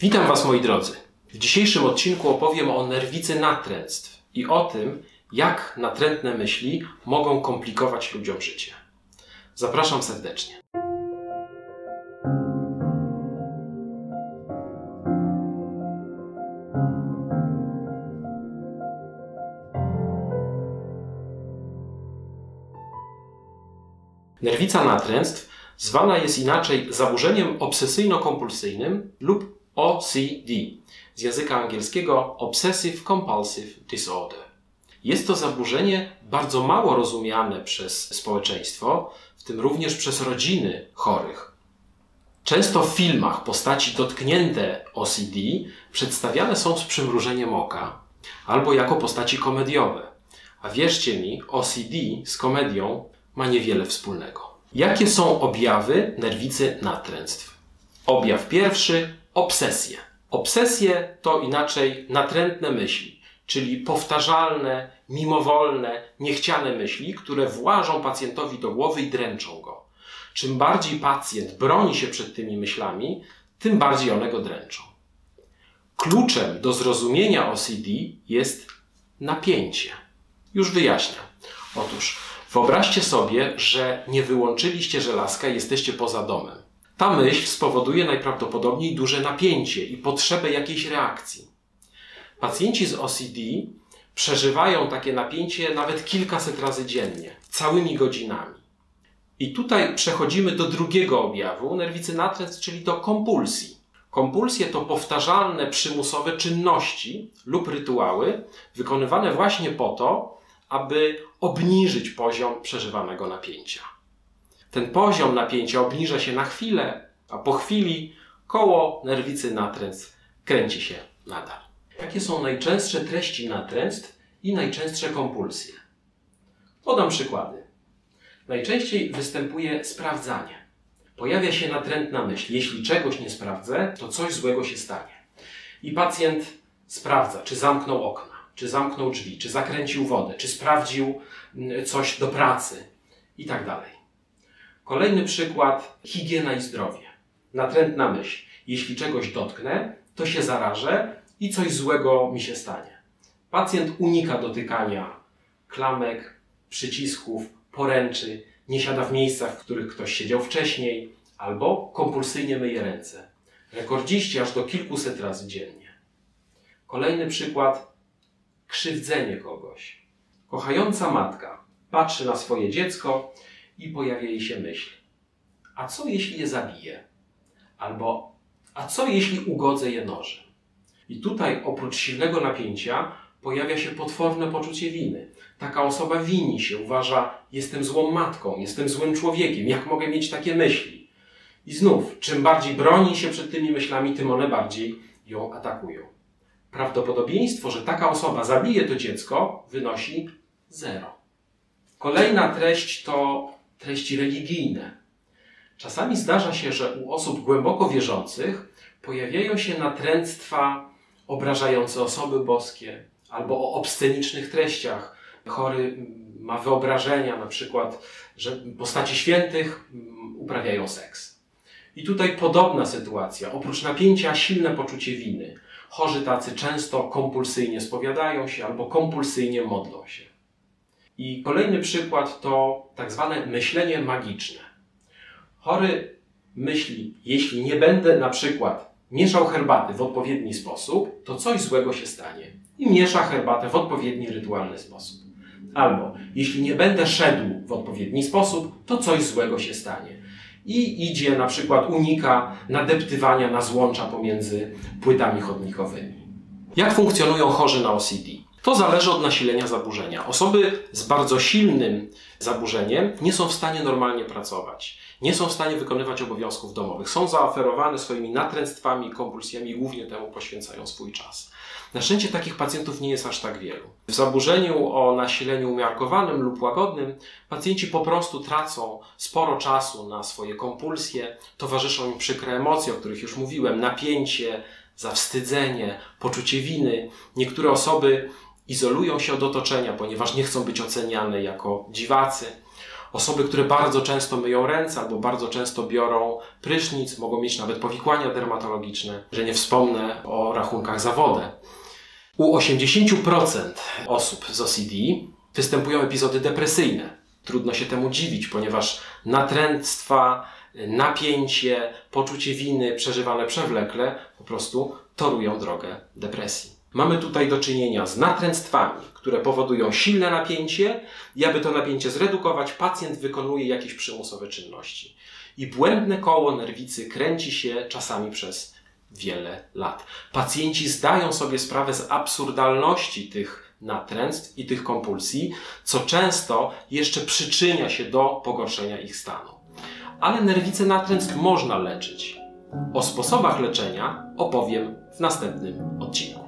Witam Was moi drodzy. W dzisiejszym odcinku opowiem o nerwicy natręctw i o tym, jak natrętne myśli mogą komplikować ludziom życie. Zapraszam serdecznie. Nerwica natręctw zwana jest inaczej zaburzeniem obsesyjno-kompulsyjnym lub OCD z języka angielskiego Obsessive Compulsive Disorder. Jest to zaburzenie bardzo mało rozumiane przez społeczeństwo, w tym również przez rodziny chorych. Często w filmach postaci dotknięte OCD przedstawiane są z przymrużeniem oka albo jako postaci komediowe. A wierzcie mi, OCD z komedią ma niewiele wspólnego. Jakie są objawy nerwicy natręctw? Objaw pierwszy obsesje. Obsesje to inaczej natrętne myśli, czyli powtarzalne, mimowolne, niechciane myśli, które włażą pacjentowi do głowy i dręczą go. Czym bardziej pacjent broni się przed tymi myślami, tym bardziej one go dręczą. Kluczem do zrozumienia OCD jest napięcie. Już wyjaśniam. Otóż wyobraźcie sobie, że nie wyłączyliście żelazka i jesteście poza domem. Ta myśl spowoduje najprawdopodobniej duże napięcie i potrzebę jakiejś reakcji. Pacjenci z OCD przeżywają takie napięcie nawet kilkaset razy dziennie, całymi godzinami. I tutaj przechodzimy do drugiego objawu nerwicy natręstw, czyli do kompulsji. Kompulsje to powtarzalne, przymusowe czynności lub rytuały wykonywane właśnie po to, aby obniżyć poziom przeżywanego napięcia. Ten poziom napięcia obniża się na chwilę, a po chwili koło nerwicy natręstw kręci się nadal. Jakie są najczęstsze treści natręstw i najczęstsze kompulsje? Podam przykłady. Najczęściej występuje sprawdzanie. Pojawia się natrętna myśl. Jeśli czegoś nie sprawdzę, to coś złego się stanie. I pacjent sprawdza, czy zamknął okna, czy zamknął drzwi, czy zakręcił wodę, czy sprawdził mm, coś do pracy i tak dalej. Kolejny przykład higiena i zdrowie. Natrętna myśl. Jeśli czegoś dotknę, to się zarażę i coś złego mi się stanie. Pacjent unika dotykania klamek, przycisków, poręczy, nie siada w miejscach, w których ktoś siedział wcześniej, albo kompulsyjnie myje ręce. Rekordziści aż do kilkuset razy dziennie. Kolejny przykład krzywdzenie kogoś. Kochająca matka patrzy na swoje dziecko i pojawia jej się myśl: A co jeśli je zabiję? Albo a co jeśli ugodzę je nożem? I tutaj oprócz silnego napięcia pojawia się potworne poczucie winy. Taka osoba wini się, uważa, jestem złą matką, jestem złym człowiekiem, jak mogę mieć takie myśli? I znów, czym bardziej broni się przed tymi myślami, tym one bardziej ją atakują. Prawdopodobieństwo, że taka osoba zabije to dziecko, wynosi zero. Kolejna treść to treści religijne. Czasami zdarza się, że u osób głęboko wierzących pojawiają się natręctwa obrażające osoby boskie albo o obscenicznych treściach. Chory ma wyobrażenia, na przykład, że postaci świętych uprawiają seks. I tutaj podobna sytuacja. Oprócz napięcia, silne poczucie winy. Chorzy tacy często kompulsyjnie spowiadają się albo kompulsyjnie modlą się. I kolejny przykład to tak zwane myślenie magiczne. Chory myśli, jeśli nie będę na przykład mieszał herbaty w odpowiedni sposób, to coś złego się stanie. I miesza herbatę w odpowiedni rytualny sposób. Albo jeśli nie będę szedł w odpowiedni sposób, to coś złego się stanie. I idzie na przykład, unika nadeptywania na złącza pomiędzy płytami chodnikowymi. Jak funkcjonują chorzy na OCD? To zależy od nasilenia zaburzenia. Osoby z bardzo silnym zaburzeniem nie są w stanie normalnie pracować, nie są w stanie wykonywać obowiązków domowych, są zaoferowane swoimi natręctwami, kompulsjami, głównie temu poświęcają swój czas. Na szczęście takich pacjentów nie jest aż tak wielu. W zaburzeniu o nasileniu umiarkowanym lub łagodnym pacjenci po prostu tracą sporo czasu na swoje kompulsje, towarzyszą im przykre emocje, o których już mówiłem, napięcie, zawstydzenie, poczucie winy. Niektóre osoby izolują się od otoczenia, ponieważ nie chcą być oceniane jako dziwacy. Osoby, które bardzo często myją ręce albo bardzo często biorą prysznic, mogą mieć nawet powikłania dermatologiczne, że nie wspomnę o rachunkach za wodę. U 80% osób z OCD występują epizody depresyjne. Trudno się temu dziwić, ponieważ natręctwa, napięcie, poczucie winy przeżywane przewlekle po prostu torują drogę depresji. Mamy tutaj do czynienia z natręctwami, które powodują silne napięcie i aby to napięcie zredukować, pacjent wykonuje jakieś przymusowe czynności. I błędne koło nerwicy kręci się czasami przez wiele lat. Pacjenci zdają sobie sprawę z absurdalności tych natręctw i tych kompulsji, co często jeszcze przyczynia się do pogorszenia ich stanu. Ale nerwice natręctw można leczyć. O sposobach leczenia opowiem w następnym odcinku.